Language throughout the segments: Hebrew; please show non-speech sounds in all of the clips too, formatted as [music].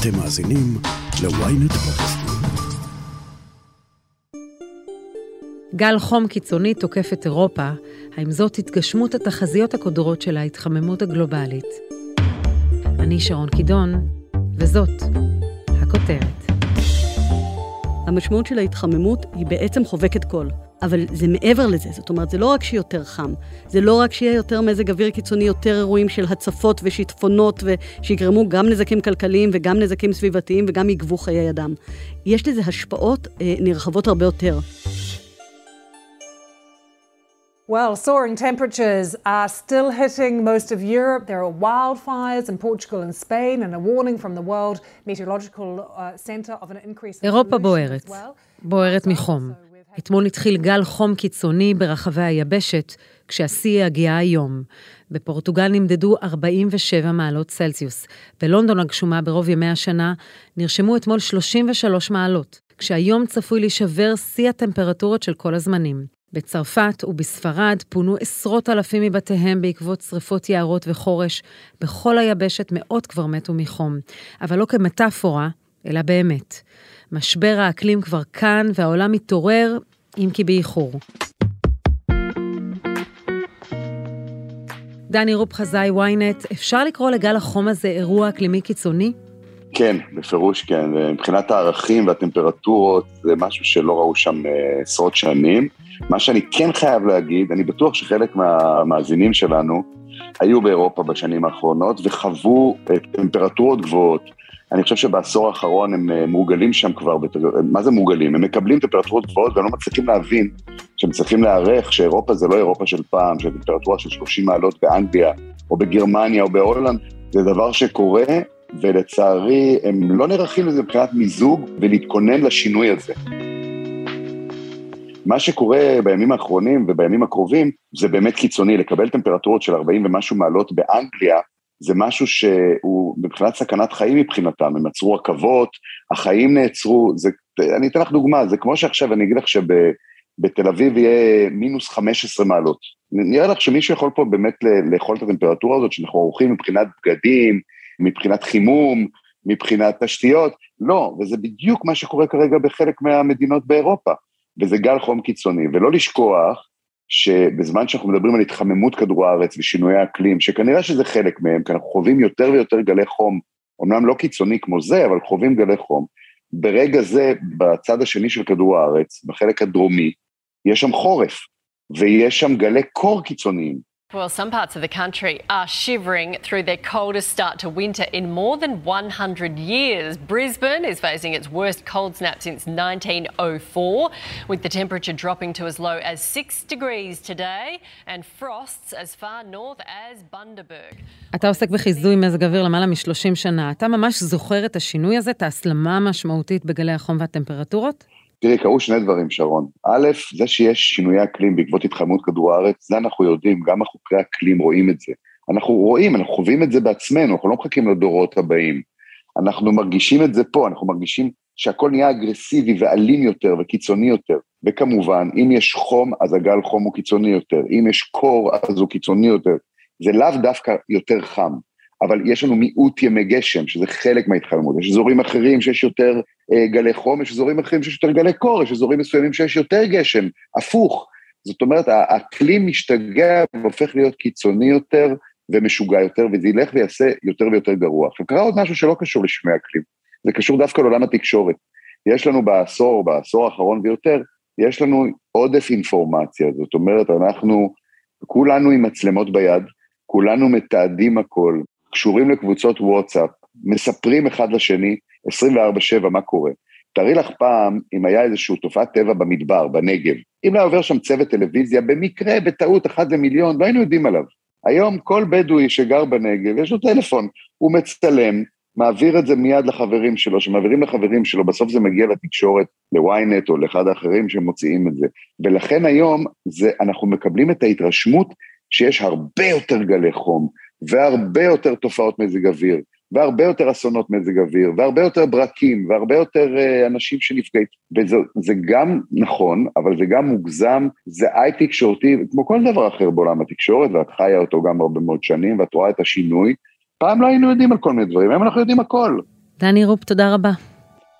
אתם מאזינים ל-ynet פודקאסט. גל חום קיצוני תוקף את אירופה, האם זאת התגשמות התחזיות הקודרות של ההתחממות הגלובלית? אני שרון קידון, וזאת הכותרת. המשמעות של ההתחממות היא בעצם חובקת קול. אבל זה מעבר לזה, זאת אומרת, זה לא רק שיהיה יותר חם, זה לא רק שיהיה יותר מזג אוויר קיצוני, יותר אירועים של הצפות ושיטפונות, ושיגרמו גם נזקים כלכליים וגם נזקים סביבתיים וגם יגבו חיי אדם. יש לזה השפעות אה, נרחבות הרבה יותר. Well, soaring temperatures are still hitting most of Europe. There are wildfires in Portugal and Spain, and a warning from the World Meteorological uh, Center of an increase in אירופה pollution בוערת, as well. בוערת מחום. אתמול התחיל גל חום קיצוני ברחבי היבשת, כשהשיא הגיע היום. בפורטוגל נמדדו 47 מעלות צלזיוס. בלונדון הגשומה ברוב ימי השנה נרשמו אתמול 33 מעלות, כשהיום צפוי להישבר שיא הטמפרטורות של כל הזמנים. בצרפת ובספרד פונו עשרות אלפים מבתיהם בעקבות שרפות יערות וחורש. בכל היבשת מאות כבר מתו מחום. אבל לא כמטאפורה, אלא באמת. משבר האקלים כבר כאן, והעולם מתעורר, אם כי באיחור. דני רופ חזאי, ynet, אפשר לקרוא לגל החום הזה אירוע אקלימי קיצוני? כן, בפירוש כן. מבחינת הערכים והטמפרטורות, זה משהו שלא ראו שם אה, עשרות שנים. מה שאני כן חייב להגיד, אני בטוח שחלק מהמאזינים שלנו היו באירופה בשנים האחרונות וחוו אה, טמפרטורות גבוהות. אני חושב שבעשור האחרון הם אה, מורגלים שם כבר, מה זה מורגלים? הם מקבלים טמפרטורות גבוהות והם לא מצליחים להבין שהם צריכים להיערך שאירופה זה לא אירופה של פעם, שטמפרטורה של 30 מעלות באנגליה או בגרמניה או בהולנד, זה דבר שקורה ולצערי הם לא נערכים לזה מבחינת מיזוג ולהתכונן לשינוי הזה. מה שקורה בימים האחרונים ובימים הקרובים זה באמת קיצוני, לקבל טמפרטורות של 40 ומשהו מעלות באנגליה זה משהו שהוא מבחינת סכנת חיים מבחינתם, הם עצרו רכבות, החיים נעצרו, זה, אני אתן לך דוגמה, זה כמו שעכשיו אני אגיד לך שבתל אביב יהיה מינוס 15 מעלות. נראה לך שמישהו יכול פה באמת לאכול את הטמפרטורה הזאת שאנחנו עורכים מבחינת בגדים, מבחינת חימום, מבחינת תשתיות, לא, וזה בדיוק מה שקורה כרגע בחלק מהמדינות באירופה, וזה גל חום קיצוני, ולא לשכוח שבזמן שאנחנו מדברים על התחממות כדור הארץ ושינויי אקלים, שכנראה שזה חלק מהם, כי אנחנו חווים יותר ויותר גלי חום, אמנם לא קיצוני כמו זה, אבל חווים גלי חום, ברגע זה, בצד השני של כדור הארץ, בחלק הדרומי, יש שם חורף, ויש שם גלי קור קיצוניים. Well, some parts of the country are shivering through their coldest start to winter in more than 100 years. Brisbane is facing its worst cold snap since 1904, with the temperature dropping to as low as 6 degrees today and frosts as far north as Bundaberg. אתה עוסק בחיזוי מזג אוויר למעלה מ-30 שנה. אתה ממש זוכר את השינוי הזה, את ההסלמה המשמעותית בגלי החום והטמפרטורות? תראי, קרו שני דברים, שרון. א', זה שיש שינויי אקלים בעקבות התחממות כדור הארץ, זה אנחנו יודעים, גם החוקרי אקלים רואים את זה. אנחנו רואים, אנחנו חווים את זה בעצמנו, אנחנו לא מחכים לדורות הבאים. אנחנו מרגישים את זה פה, אנחנו מרגישים שהכל נהיה אגרסיבי ואלים יותר וקיצוני יותר. וכמובן, אם יש חום, אז הגל חום הוא קיצוני יותר. אם יש קור, אז הוא קיצוני יותר. זה לאו דווקא יותר חם. אבל יש לנו מיעוט ימי גשם, שזה חלק מההתחממות. יש אזורים אחרים שיש יותר אה, גלי חום, יש אזורים אחרים שיש יותר גלי קור, יש אזורים מסוימים שיש יותר גשם, הפוך. זאת אומרת, האקלים משתגע והופך להיות קיצוני יותר ומשוגע יותר, וזה ילך ויעשה יותר ויותר גרוע. עכשיו, קרה עוד משהו שלא קשור לשינוי אקלים, זה קשור דווקא לעולם התקשורת. יש לנו בעשור, בעשור האחרון ויותר, יש לנו עודף אינפורמציה, זאת אומרת, אנחנו כולנו עם מצלמות ביד, כולנו מתעדים הכל, קשורים לקבוצות וואטסאפ, מספרים אחד לשני 24/7 מה קורה. תארי לך פעם אם היה איזושהי תופעת טבע במדבר, בנגב, אם היה עובר שם צוות טלוויזיה, במקרה, בטעות, אחד למיליון, לא היינו יודעים עליו. היום כל בדואי שגר בנגב, יש לו טלפון, הוא מצטלם, מעביר את זה מיד לחברים שלו, שמעבירים לחברים שלו, בסוף זה מגיע לתקשורת, ל-ynet או לאחד האחרים שמוציאים את זה. ולכן היום זה, אנחנו מקבלים את ההתרשמות שיש הרבה יותר גלי חום, והרבה יותר תופעות מזג אוויר, והרבה יותר אסונות מזג אוויר, והרבה יותר ברקים, והרבה יותר uh, אנשים שנפגעים. וזה גם נכון, אבל זה גם מוגזם, זה אי תקשורתי, כמו כל דבר אחר בעולם התקשורת, ואת חיה אותו גם הרבה מאוד שנים, ואת רואה את השינוי. פעם לא היינו יודעים על כל מיני דברים, היום אנחנו יודעים הכל. דני רופ, תודה רבה.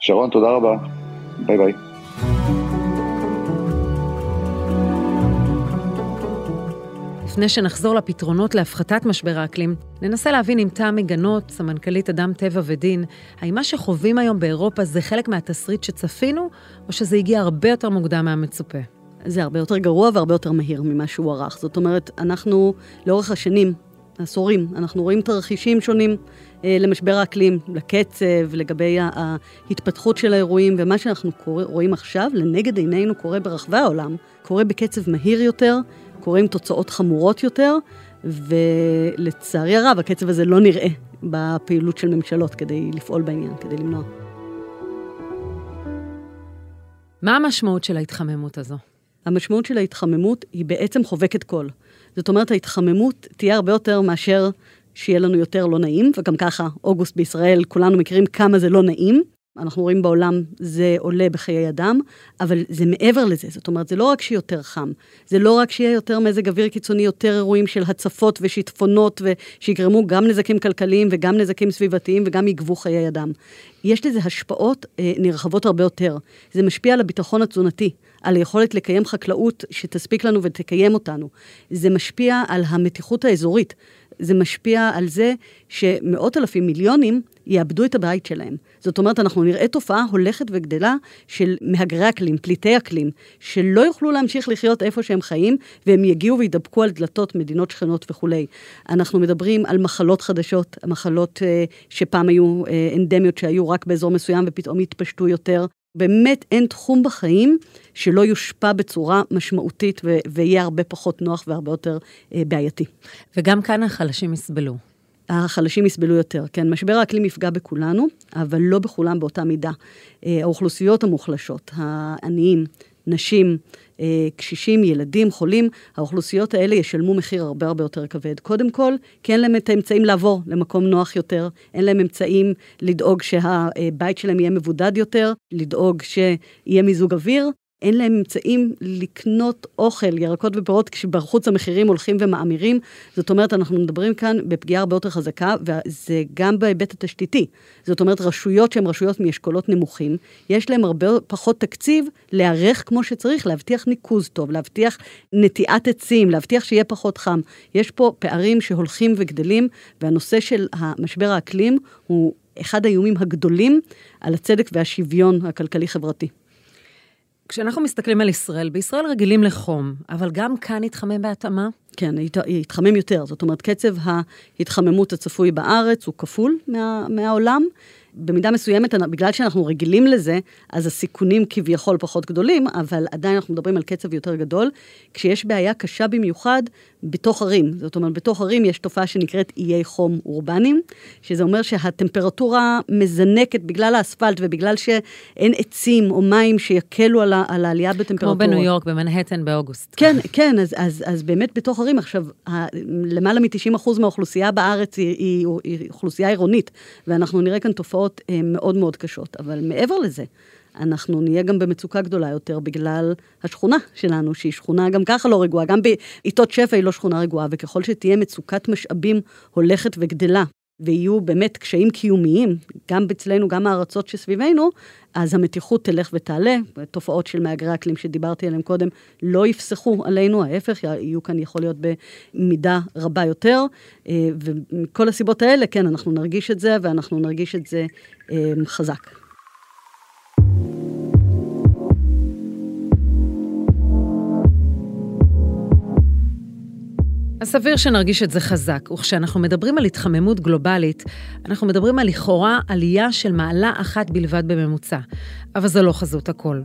שרון, תודה רבה. ביי ביי. לפני שנחזור לפתרונות להפחתת משבר האקלים, ננסה להבין עם תמי גנות, סמנכ"לית אדם טבע ודין, האם מה שחווים היום באירופה זה חלק מהתסריט שצפינו, או שזה הגיע הרבה יותר מוקדם מהמצופה? זה הרבה יותר גרוע והרבה יותר מהיר ממה שהוערך. זאת אומרת, אנחנו לאורך השנים, עשורים, אנחנו רואים תרחישים שונים אה, למשבר האקלים, לקצב, לגבי ההתפתחות של האירועים, ומה שאנחנו קורא, רואים עכשיו, לנגד עינינו קורה ברחבי העולם, קורה בקצב מהיר יותר, קורה עם תוצאות חמורות יותר, ולצערי הרב, הקצב הזה לא נראה בפעילות של ממשלות כדי לפעול בעניין, כדי למנוע. מה המשמעות של ההתחממות הזו? המשמעות של ההתחממות היא בעצם חובקת קול. זאת אומרת, ההתחממות תהיה הרבה יותר מאשר שיהיה לנו יותר לא נעים, וגם ככה, אוגוסט בישראל, כולנו מכירים כמה זה לא נעים. אנחנו רואים בעולם, זה עולה בחיי אדם, אבל זה מעבר לזה. זאת אומרת, זה לא רק שיהיה יותר חם, זה לא רק שיהיה יותר מזג אוויר קיצוני, יותר אירועים של הצפות ושיטפונות, ושיגרמו גם נזקים כלכליים וגם נזקים סביבתיים וגם יגבו חיי אדם. יש לזה השפעות אה, נרחבות הרבה יותר. זה משפיע על הביטחון התזונתי. על היכולת לקיים חקלאות שתספיק לנו ותקיים אותנו. זה משפיע על המתיחות האזורית. זה משפיע על זה שמאות אלפים, מיליונים, יאבדו את הבית שלהם. זאת אומרת, אנחנו נראה תופעה הולכת וגדלה של מהגרי אקלים, פליטי אקלים, שלא יוכלו להמשיך לחיות איפה שהם חיים, והם יגיעו וידבקו על דלתות מדינות שכנות וכולי. אנחנו מדברים על מחלות חדשות, מחלות אה, שפעם היו אה, אנדמיות שהיו רק באזור מסוים ופתאום התפשטו יותר. באמת אין תחום בחיים שלא יושפע בצורה משמעותית ו- ויהיה הרבה פחות נוח והרבה יותר אה, בעייתי. וגם כאן החלשים יסבלו. החלשים יסבלו יותר, כן. משבר האקלים יפגע בכולנו, אבל לא בכולם באותה מידה. אה, האוכלוסיות המוחלשות, העניים, נשים, אה, קשישים, ילדים, חולים, האוכלוסיות האלה ישלמו מחיר הרבה הרבה יותר כבד. קודם כל, כי אין להם את האמצעים לעבור למקום נוח יותר, אין להם אמצעים לדאוג שהבית שלהם יהיה מבודד יותר, לדאוג שיהיה מיזוג אוויר, אין להם אמצעים לקנות אוכל, ירקות ופירות, כשבחוץ המחירים הולכים ומאמירים. זאת אומרת, אנחנו מדברים כאן בפגיעה הרבה יותר חזקה, וזה גם בהיבט התשתיתי. זאת אומרת, רשויות שהן רשויות מאשכולות נמוכים, יש להן הרבה פחות תקציב להיערך כמו שצריך, להבטיח ניקוז טוב, להבטיח נטיעת עצים, להבטיח שיהיה פחות חם. יש פה פערים שהולכים וגדלים, והנושא של המשבר האקלים הוא אחד האיומים הגדולים על הצדק והשוויון הכלכלי-חברתי. כשאנחנו מסתכלים על ישראל, בישראל רגילים לחום, אבל גם כאן התחמם בהתאמה? כן, התחמם יותר. זאת אומרת, קצב ההתחממות הצפוי בארץ הוא כפול מה, מהעולם. במידה מסוימת, בגלל שאנחנו רגילים לזה, אז הסיכונים כביכול פחות גדולים, אבל עדיין אנחנו מדברים על קצב יותר גדול, כשיש בעיה קשה במיוחד בתוך ערים. זאת אומרת, בתוך ערים יש תופעה שנקראת איי חום אורבניים, שזה אומר שהטמפרטורה מזנקת בגלל האספלט ובגלל שאין עצים או מים שיקלו על, על העלייה בטמפרטורה. כמו בניו יורק, במנהטן, באוגוסט. כן, כן, אז, אז, אז באמת בתוך ערים, עכשיו, למעלה מ-90% מהאוכלוסייה בארץ היא, היא, היא אוכלוסייה עירונית, ואנחנו נראה כאן תופעות אה, מאוד מאוד קשות. אבל מעבר לזה, אנחנו נהיה גם במצוקה גדולה יותר בגלל השכונה שלנו, שהיא שכונה גם ככה לא רגועה, גם בעיתות שפע היא לא שכונה רגועה, וככל שתהיה מצוקת משאבים הולכת וגדלה, ויהיו באמת קשיים קיומיים, גם אצלנו, גם הארצות שסביבנו, אז המתיחות תלך ותעלה. תופעות של מהגרי אקלים שדיברתי עליהן קודם לא יפסחו עלינו, ההפך, יהיו כאן יכול להיות במידה רבה יותר. אה, ומכל הסיבות האלה, כן, אנחנו נרגיש את זה, ואנחנו נרגיש את זה אה, חזק. אז סביר שנרגיש את זה חזק, וכשאנחנו מדברים על התחממות גלובלית, אנחנו מדברים על לכאורה עלייה של מעלה אחת בלבד בממוצע, אבל זו לא חזות הכל.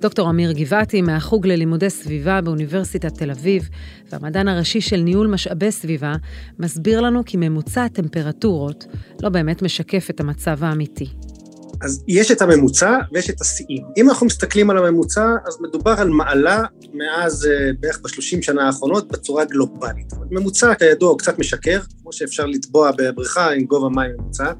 דוקטור אמיר גבעתי מהחוג ללימודי סביבה באוניברסיטת תל אביב, והמדען הראשי של ניהול משאבי סביבה, מסביר לנו כי ממוצע הטמפרטורות לא באמת משקף את המצב האמיתי. אז יש את הממוצע ויש את השיאים. אם אנחנו מסתכלים על הממוצע, אז מדובר על מעלה מאז uh, בערך בשלושים שנה האחרונות בצורה גלובלית. ממוצע, כידוע, הוא קצת משקר, כמו שאפשר לטבוע בבריכה עם גובה מים ממוצע,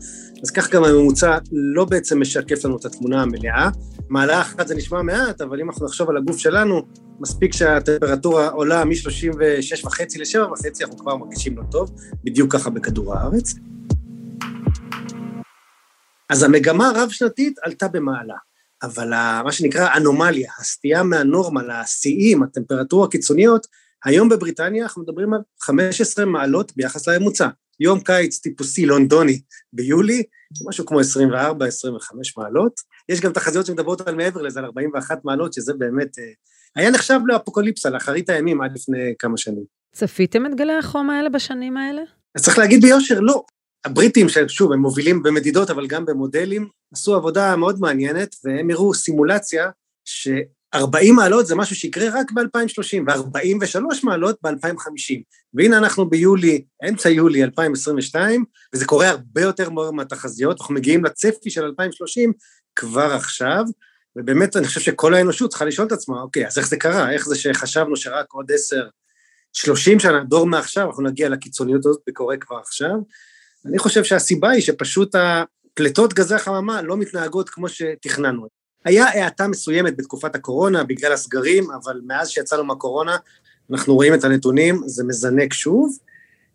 אז כך גם הממוצע לא בעצם משקף לנו את התמונה המלאה. מעלה אחת זה נשמע מעט, אבל אם אנחנו נחשוב על הגוף שלנו, מספיק שהטמפרטורה עולה מ-36 וחצי ל-7 וחצי, אנחנו כבר מרגישים לא טוב, בדיוק ככה בכדור הארץ. אז המגמה הרב-שנתית עלתה במעלה. אבל מה שנקרא אנומליה, הסטייה מהנורמה לשיאים, הטמפרטורה הקיצוניות, היום בבריטניה אנחנו מדברים על 15 מעלות ביחס לממוצע. יום קיץ טיפוסי לונדוני ביולי, משהו כמו 24-25 מעלות. יש גם תחזיות שמדברות על מעבר לזה, על 41 מעלות, שזה באמת אה, היה נחשב לאפוקליפסה, לאחרית הימים עד לפני כמה שנים. צפיתם את גלי החום האלה בשנים האלה? אז צריך להגיד ביושר, לא. הבריטים, ששוב, הם מובילים במדידות, אבל גם במודלים, עשו עבודה מאוד מעניינת, והם הראו סימולציה ש... 40 מעלות זה משהו שיקרה רק ב-2030, ו-43 מעלות ב-2050. והנה אנחנו ביולי, אמצע יולי 2022, וזה קורה הרבה יותר מהר מהתחזיות, אנחנו מגיעים לצפי של 2030 כבר עכשיו, ובאמת אני חושב שכל האנושות צריכה לשאול את עצמה, אוקיי, אז איך זה קרה? איך זה שחשבנו שרק עוד 10, 30 שנה, דור מעכשיו, אנחנו נגיע לקיצוניות הזאת, זה קורה כבר עכשיו. אני חושב שהסיבה היא שפשוט הפליטות גזי החממה לא מתנהגות כמו שתכננו. היה האטה מסוימת בתקופת הקורונה בגלל הסגרים, אבל מאז שיצאנו מהקורונה, אנחנו רואים את הנתונים, זה מזנק שוב,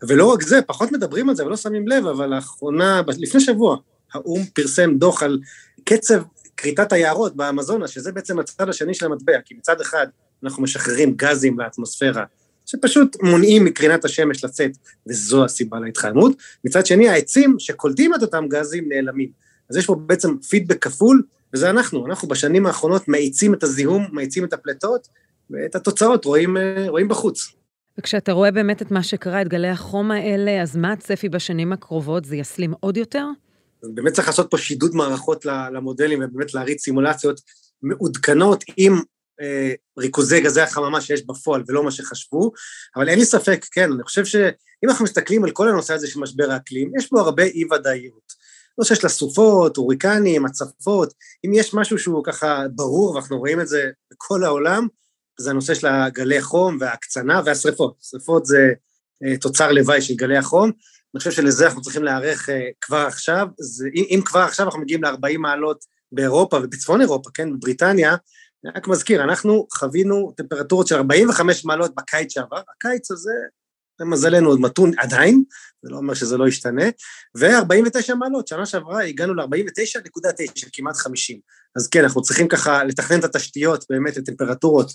ולא רק זה, פחות מדברים על זה ולא שמים לב, אבל לאחרונה, לפני שבוע, האו"ם פרסם דוח על קצב כריתת היערות באמזונה, שזה בעצם הצד השני של המטבע, כי מצד אחד אנחנו משחררים גזים לאטמוספירה, שפשוט מונעים מקרינת השמש לצאת, וזו הסיבה להתחממות, מצד שני העצים שקולטים את אותם גזים נעלמים. אז יש פה בעצם פידבק כפול, וזה אנחנו, אנחנו בשנים האחרונות מאיצים את הזיהום, מאיצים את הפליטות, ואת התוצאות רואים, אה, רואים בחוץ. וכשאתה רואה באמת את מה שקרה, את גלי החום האלה, אז מה הצפי בשנים הקרובות? זה יסלים עוד יותר? באמת צריך לעשות פה שידוד מערכות למודלים ובאמת להריץ סימולציות מעודכנות עם ריכוזי גזי החממה שיש בפועל ולא מה שחשבו, אבל אין לי ספק, כן, אני חושב שאם אנחנו מסתכלים על כל הנושא הזה של משבר האקלים, יש בו הרבה אי-ודאיות. נושא של הסופות, הוריקנים, הצפות, אם יש משהו שהוא ככה ברור, ואנחנו רואים את זה בכל העולם, זה הנושא של הגלי חום וההקצנה והשרפות. שרפות זה אה, תוצר לוואי של גלי החום, אני חושב שלזה אנחנו צריכים להיערך אה, כבר עכשיו, זה, אם כבר עכשיו אנחנו מגיעים ל-40 מעלות באירופה ובצפון אירופה, כן, בבריטניה, אני רק מזכיר, אנחנו חווינו טמפרטורות של 45 מעלות בקיץ שעבר, הקיץ הזה למזלנו עוד מתון עדיין, זה לא אומר שזה לא ישתנה, ו-49 מעלות, שנה שעברה הגענו ל-49.9, כמעט 50. אז כן, אנחנו צריכים ככה לתכנן את התשתיות באמת לטמפרטורות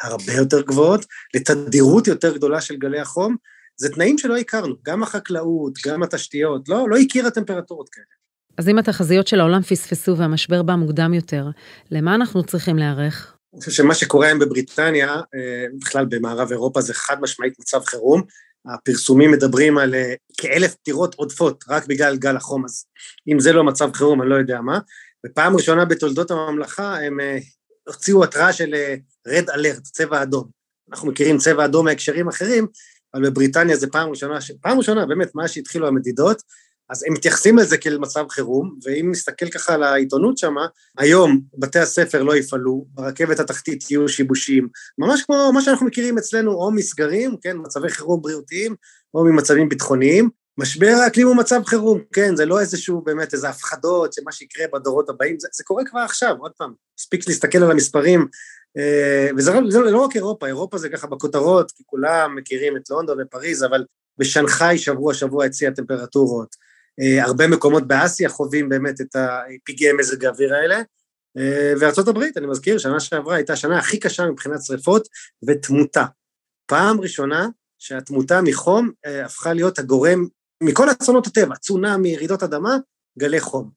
הרבה יותר גבוהות, לתדירות יותר גדולה של גלי החום, זה תנאים שלא הכרנו, גם החקלאות, גם התשתיות, לא, לא הכירה טמפרטורות כאלה. אז אם התחזיות של העולם פספסו והמשבר בא מוקדם יותר, למה אנחנו צריכים להיערך? אני חושב שמה שקורה היום בבריטניה, אה, בכלל במערב אירופה, זה חד משמעית מצב חירום. הפרסומים מדברים על אה, כאלף פטירות עודפות רק בגלל גל החום, אז אם זה לא מצב חירום, אני לא יודע מה. ופעם ראשונה בתולדות הממלכה הם אה, הוציאו התראה של רד אלרט, צבע אדום. אנחנו מכירים צבע אדום מהקשרים אחרים, אבל בבריטניה זה פעם ראשונה, פעם ראשונה באמת, מאז שהתחילו המדידות, אז הם מתייחסים לזה כאל מצב חירום, ואם נסתכל ככה על העיתונות שמה, היום בתי הספר לא יפעלו, ברכבת התחתית יהיו שיבושים, ממש כמו מה שאנחנו מכירים אצלנו, או מסגרים, כן, מצבי חירום בריאותיים, או ממצבים ביטחוניים. משבר האקלים הוא מצב חירום, כן, זה לא איזשהו באמת איזה הפחדות שמה שיקרה בדורות הבאים, זה, זה קורה כבר עכשיו, עוד פעם, מספיק להסתכל על המספרים, אה, וזה לא, לא רק אירופה, אירופה זה ככה בכותרות, כי כולם מכירים את לונדון ופריז, אבל בשנגחאי שבוע שבוע הציע טמפרטורות, הרבה מקומות באסיה חווים באמת את הפגעי מזג האוויר האלה, אה, הברית, אני מזכיר, שנה שעברה הייתה השנה הכי קשה מבחינת שריפות ותמותה. פעם ראשונה שהתמותה מחום אה, הפכה להיות הגורם, מכל אסונות הטבע, צונאמי, רעידות אדמה, גלי חום.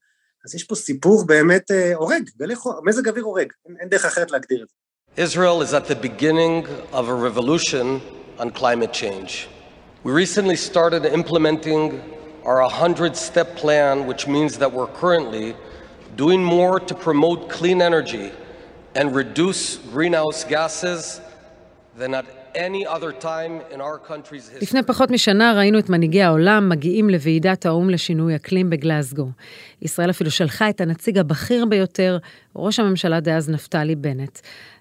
אז יש פה סיפור באמת הורג, גלי חום, מזג אוויר הורג, אין, אין דרך אחרת להגדיר את זה. Israel is at the beginning of a revolution on climate change. We recently started implementing our 100 step plan, which means that we're currently doing more to promote clean energy and reduce greenhouse gases than at any other time in our country's history. לפני פחות משנה ראינו את מנהיגי העולם מגיעים לוועידת האו"ם לשינוי אקלים בגלאזגו. ישראל אפילו שלחה את הנציג הבכיר ביותר, ראש הממשלה דאז נפתלי בנט.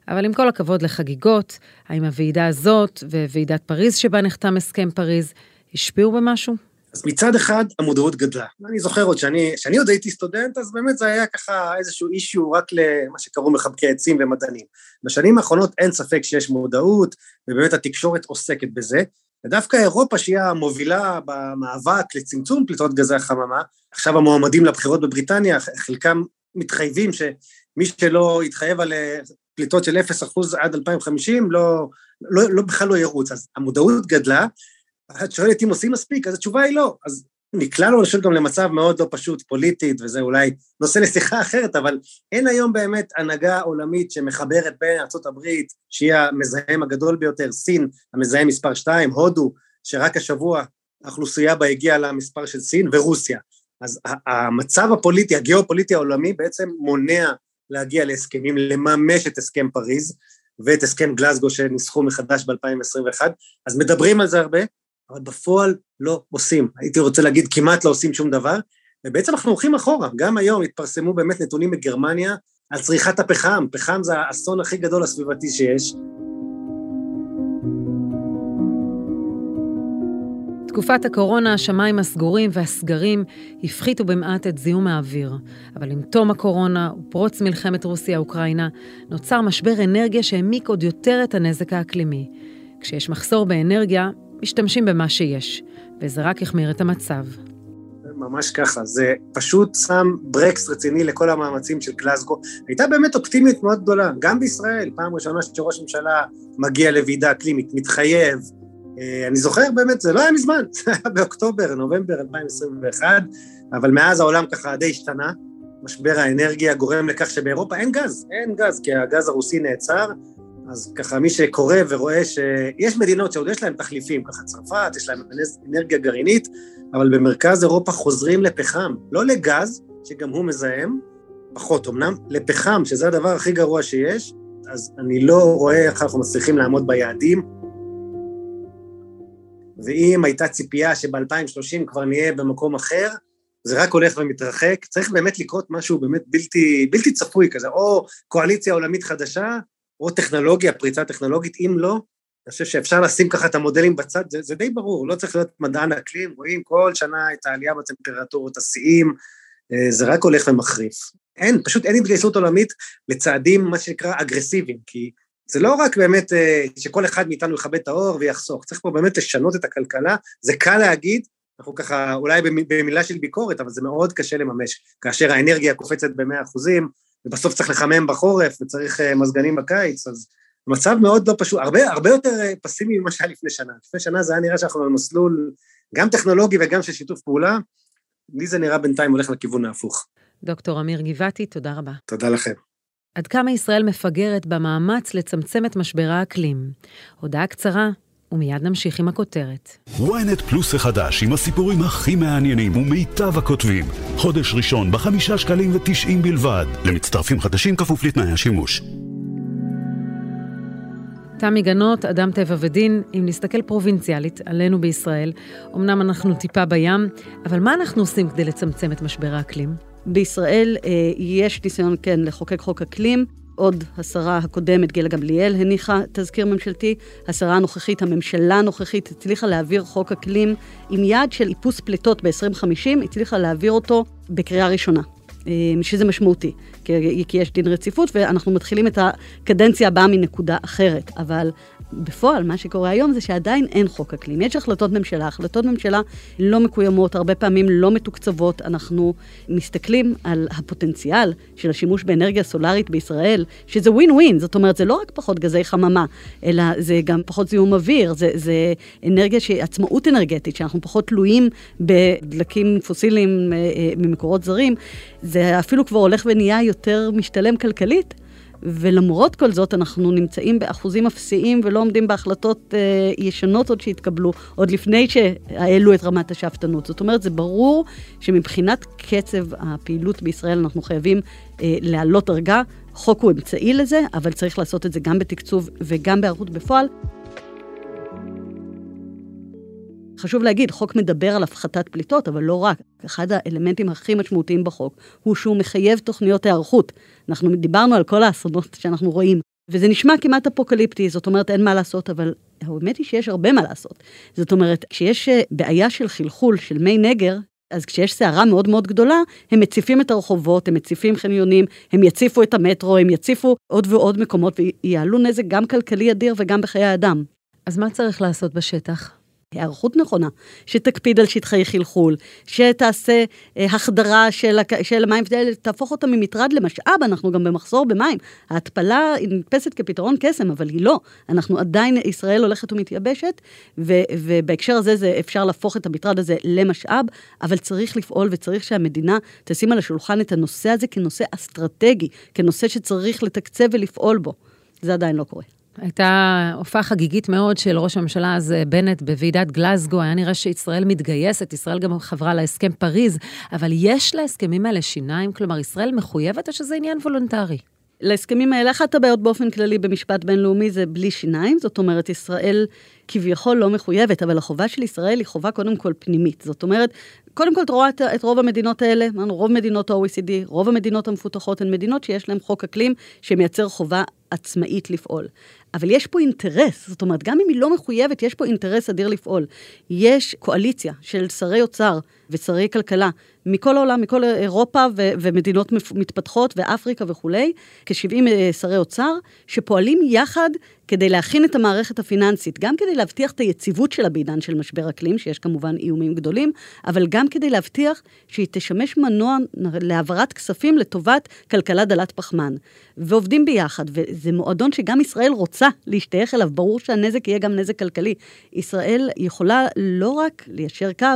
אבל עם כל הכבוד לחגיגות, האם הוועידה הזאת וועידת פריז שבה נחתם הסכם פריז השפיעו במשהו? אז מצד אחד המודעות גדלה. אני זוכר עוד שאני, שאני עוד הייתי סטודנט, אז באמת זה היה ככה איזשהו אישיו רק למה שקראו מחבקי עצים ומדענים. בשנים האחרונות אין ספק שיש מודעות, ובאמת התקשורת עוסקת בזה. ודווקא אירופה, שהיא המובילה במאבק לצמצום פליטות גזי החממה, עכשיו המועמדים לבחירות בבריטניה, חלקם מתחייבים שמי שלא יתחייב על אה, פליטות של 0% עד 2050, לא, לא, לא, בכלל לא ירוץ. אז המודעות גדלה, את שואלת אם עושים מספיק, אז התשובה היא לא. אז נקלענו, אני גם למצב מאוד לא פשוט פוליטית, וזה אולי נושא לשיחה אחרת, אבל אין היום באמת הנהגה עולמית שמחברת בין ארה"ב, שהיא המזהם הגדול ביותר, סין, המזהם מספר 2, הודו, שרק השבוע האוכלוסייה בה הגיעה למספר של סין, ורוסיה. אז המצב הפוליטי, הגיאופוליטי העולמי בעצם מונע להגיע להסכמים, לממש את הסכם פריז ואת הסכם גלסגו שניסחו מחדש ב-2021, אז מדברים על זה הרבה, אבל בפועל לא עושים. הייתי רוצה להגיד כמעט לא עושים שום דבר, ובעצם אנחנו הולכים אחורה. גם היום התפרסמו באמת נתונים מגרמניה על צריכת הפחם. פחם זה האסון הכי גדול הסביבתי שיש. תקופת הקורונה, השמיים הסגורים והסגרים הפחיתו במעט את זיהום האוויר. אבל עם תום הקורונה ופרוץ מלחמת רוסיה-אוקראינה, נוצר משבר אנרגיה שהעמיק עוד יותר את הנזק האקלימי. כשיש מחסור באנרגיה, משתמשים במה שיש, וזה רק החמיר את המצב. ממש ככה, זה פשוט שם ברקס רציני לכל המאמצים של גלסגו. הייתה באמת אופטימית מאוד גדולה, גם בישראל, פעם ראשונה שראש הממשלה מגיע לוועידה אקלימית, מתחייב. אה, אני זוכר באמת, זה לא היה מזמן, [laughs] זה היה באוקטובר, נובמבר 2021, אבל מאז העולם ככה די השתנה. משבר האנרגיה גורם לכך שבאירופה אין גז, אין גז, כי הגז הרוסי נעצר, אז ככה מי שקורא ורואה שיש מדינות שעוד יש להן תחליפים, ככה צרפת, יש להן אנרגיה גרעינית, אבל במרכז אירופה חוזרים לפחם, לא לגז, שגם הוא מזהם, פחות אמנם, לפחם, שזה הדבר הכי גרוע שיש, אז אני לא רואה איך אנחנו מצליחים לעמוד ביעדים. ואם הייתה ציפייה שב-2030 כבר נהיה במקום אחר, זה רק הולך ומתרחק. צריך באמת לקרות משהו באמת בלתי, בלתי צפוי כזה, או קואליציה עולמית חדשה, או טכנולוגיה, פריצה טכנולוגית, אם לא, אני חושב שאפשר לשים ככה את המודלים בצד, זה, זה די ברור, לא צריך להיות מדען אקלים, רואים כל שנה את העלייה בטמפרטורות, השיאים, אה, זה רק הולך ומחריף. אין, פשוט אין התגייסות עולמית לצעדים, מה שנקרא, אגרסיביים, כי זה לא רק באמת אה, שכל אחד מאיתנו יכבד את האור ויחסוך, צריך פה באמת לשנות את הכלכלה, זה קל להגיד, אנחנו ככה, אולי במילה של ביקורת, אבל זה מאוד קשה לממש, כאשר האנרגיה קופצת במאה אחוזים, ובסוף צריך לחמם בחורף וצריך אה, מזגנים בקיץ, אז מצב מאוד לא פשוט, הרבה, הרבה יותר אה, פסימי ממה שהיה לפני שנה. לפני שנה זה היה נראה שאנחנו במסלול גם טכנולוגי וגם של שיתוף פעולה, לי זה נראה בינתיים הולך לכיוון ההפוך. דוקטור אמיר גבעתי, תודה רבה. תודה לכם. עד כמה ישראל מפגרת במאמץ לצמצם את משבר האקלים. הודעה קצרה ומיד נמשיך עם הכותרת. ynet פלוס החדש עם הסיפורים הכי מעניינים ומיטב הכותבים. חודש ראשון בחמישה שקלים ותשעים בלבד. למצטרפים חדשים כפוף לתנאי השימוש. תמי גנות, אדם טבע ודין, אם נסתכל פרובינציאלית עלינו בישראל, אמנם אנחנו טיפה בים, אבל מה אנחנו עושים כדי לצמצם את משבר האקלים? בישראל אה, יש ניסיון, כן, לחוקק חוק אקלים. עוד השרה הקודמת, גילה גמליאל, הניחה תזכיר ממשלתי. השרה הנוכחית, הממשלה הנוכחית, הצליחה להעביר חוק אקלים עם יעד של איפוס פליטות ב-2050, הצליחה להעביר אותו בקריאה ראשונה. אה, שזה משמעותי, כי יש דין רציפות ואנחנו מתחילים את הקדנציה הבאה מנקודה אחרת, אבל בפועל, מה שקורה היום זה שעדיין אין חוק אקלים. יש החלטות ממשלה, החלטות ממשלה לא מקוימות, הרבה פעמים לא מתוקצבות. אנחנו מסתכלים על הפוטנציאל של השימוש באנרגיה סולארית בישראל, שזה ווין ווין, זאת אומרת, זה לא רק פחות גזי חממה, אלא זה גם פחות זיהום אוויר, זה, זה אנרגיה שהיא עצמאות אנרגטית, שאנחנו פחות תלויים בדלקים פוסיליים אה, אה, ממקורות זרים. זה אפילו כבר הולך ונהיה יותר משתלם כלכלית. ולמרות כל זאת אנחנו נמצאים באחוזים אפסיים ולא עומדים בהחלטות אה, ישנות עוד שהתקבלו, עוד לפני שהעלו את רמת השאפתנות. זאת אומרת, זה ברור שמבחינת קצב הפעילות בישראל אנחנו חייבים אה, להעלות דרגה. חוק הוא אמצעי לזה, אבל צריך לעשות את זה גם בתקצוב וגם בהיערכות בפועל. חשוב להגיד, חוק מדבר על הפחתת פליטות, אבל לא רק. אחד האלמנטים הכי משמעותיים בחוק הוא שהוא מחייב תוכניות היערכות. אנחנו דיברנו על כל האסונות שאנחנו רואים, וזה נשמע כמעט אפוקליפטי, זאת אומרת אין מה לעשות, אבל האמת היא שיש הרבה מה לעשות. זאת אומרת, כשיש אה, בעיה של חלחול של מי נגר, אז כשיש סערה מאוד מאוד גדולה, הם מציפים את הרחובות, הם מציפים חניונים, הם יציפו את המטרו, הם יציפו עוד ועוד מקומות ויעלו נזק גם כלכלי אדיר וגם בחיי אדם. אז מה צריך לעשות בשטח? היערכות נכונה, שתקפיד על שטחי חלחול, שתעשה אה, החדרה של, של המים, תהפוך אותם ממטרד למשאב, אנחנו גם במחסור במים. ההתפלה היא נתפסת כפתרון קסם, אבל היא לא. אנחנו עדיין, ישראל הולכת ומתייבשת, ו, ובהקשר הזה זה אפשר להפוך את המטרד הזה למשאב, אבל צריך לפעול וצריך שהמדינה תשים על השולחן את הנושא הזה כנושא אסטרטגי, כנושא שצריך לתקצב ולפעול בו. זה עדיין לא קורה. הייתה הופעה חגיגית מאוד של ראש הממשלה אז בנט בוועידת גלזגו, היה נראה שישראל מתגייסת, ישראל גם חברה להסכם פריז, אבל יש להסכמים האלה שיניים? כלומר, ישראל מחויבת או שזה עניין וולונטרי? להסכמים האלה, אחת הבעיות באופן כללי במשפט בינלאומי זה בלי שיניים, זאת אומרת, ישראל כביכול לא מחויבת, אבל החובה של ישראל היא חובה קודם כל פנימית. זאת אומרת, קודם כל את רואה את, את רוב המדינות האלה, רוב מדינות ה-OECD, רוב המדינות המפותחות הן מדינות שיש להן חוק אקלים שמייצר חובה עצמאית לפעול. אבל יש פה אינטרס, זאת אומרת, גם אם היא לא מחויבת, יש פה אינטרס אדיר לפעול. יש קואליציה של שרי אוצר ושרי כלכלה מכל העולם, מכל אירופה ו- ומדינות מתפתחות ואפריקה וכולי, כ-70 אה, שרי אוצר, שפועלים יחד כדי להכין את המערכת הפיננסית, גם כדי להבטיח את היציבות שלה בעידן של משבר אקלים, שיש כמובן איומים גדולים, אבל גם כדי להבטיח שהיא תשמש מנוע להעברת כספים לטובת כלכלה דלת פחמן. ועובדים ביחד, וזה מועדון שגם ישראל רוצה להשתייך אליו, ברור שהנזק יהיה גם נזק כלכלי. ישראל יכולה לא רק ליישר קו,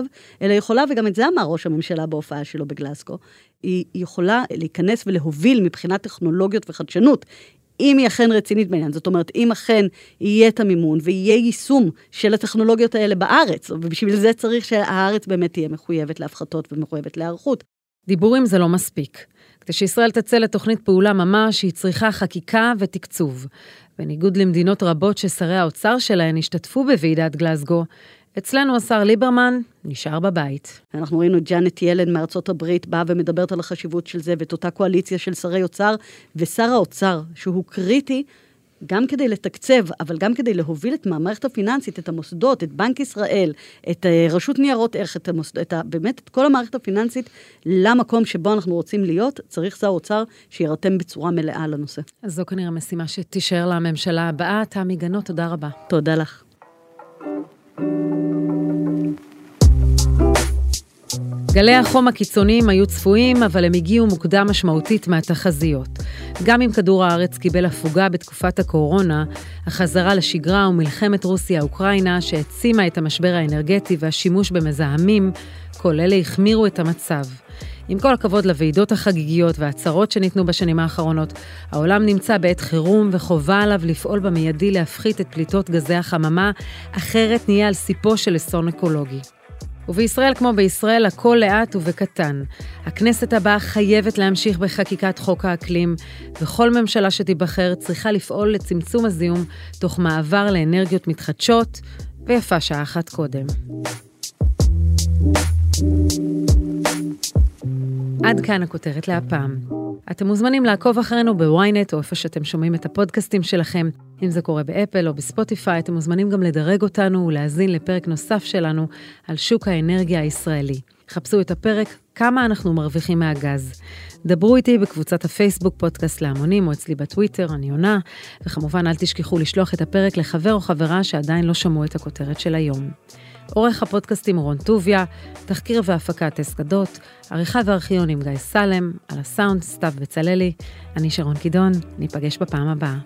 אלא יכולה, וגם את זה אמר ראש הממשלה בהופעה שלו בגלסקו, היא יכולה להיכנס ולהוביל מבחינת טכנולוגיות וחדשנות. אם היא אכן רצינית בעניין, זאת אומרת, אם אכן יהיה את המימון ויהיה יישום של הטכנולוגיות האלה בארץ, ובשביל זה צריך שהארץ באמת תהיה מחויבת להפחתות ומחויבת להיערכות. דיבורים זה לא מספיק. כדי שישראל תצא לתוכנית פעולה ממש, היא צריכה חקיקה ותקצוב. בניגוד למדינות רבות ששרי האוצר שלהן השתתפו בוועידת גלסגו, אצלנו השר ליברמן נשאר בבית. אנחנו ראינו את ג'אנט ילן מארצות הברית באה ומדברת על החשיבות של זה, ואת אותה קואליציה של שרי אוצר, ושר האוצר, שהוא קריטי גם כדי לתקצב, אבל גם כדי להוביל את המערכת הפיננסית, את המוסדות, את בנק ישראל, את אה, רשות ניירות ערך, את, המוסד, את ה, באמת את כל המערכת הפיננסית למקום שבו אנחנו רוצים להיות, צריך שר אוצר שיירתם בצורה מלאה לנושא. אז זו כנראה משימה שתישאר לממשלה הבאה. תמי גנות, תודה רבה. תודה לך. גלי החום הקיצוניים היו צפויים, אבל הם הגיעו מוקדם משמעותית מהתחזיות. גם אם כדור הארץ קיבל הפוגה בתקופת הקורונה, החזרה לשגרה ומלחמת רוסיה-אוקראינה, שהעצימה את המשבר האנרגטי והשימוש במזהמים, כל אלה החמירו את המצב. עם כל הכבוד לוועידות החגיגיות וההצהרות שניתנו בשנים האחרונות, העולם נמצא בעת חירום וחובה עליו לפעול במיידי להפחית את פליטות גזי החממה, אחרת נהיה על סיפו של אסון אקולוגי. ובישראל כמו בישראל הכל לאט ובקטן. הכנסת הבאה חייבת להמשיך בחקיקת חוק האקלים, וכל ממשלה שתיבחר צריכה לפעול לצמצום הזיהום תוך מעבר לאנרגיות מתחדשות, ויפה שעה אחת קודם. עד כאן הכותרת להפעם. אתם מוזמנים לעקוב אחרינו בוויינט או איפה שאתם שומעים את הפודקאסטים שלכם. אם זה קורה באפל או בספוטיפיי, אתם מוזמנים גם לדרג אותנו ולהאזין לפרק נוסף שלנו על שוק האנרגיה הישראלי. חפשו את הפרק כמה אנחנו מרוויחים מהגז. דברו איתי בקבוצת הפייסבוק פודקאסט להמונים או אצלי בטוויטר, אני עונה, וכמובן אל תשכחו לשלוח את הפרק לחבר או חברה שעדיין לא שמעו את הכותרת של היום. עורך הפודקאסטים רון טוביה, תחקיר והפקה טס גדות, עריכה וארכיון עם גיא סלם, על הסאונד סתיו בצללי, אני שרון קידון, ניפגש בפעם הבאה.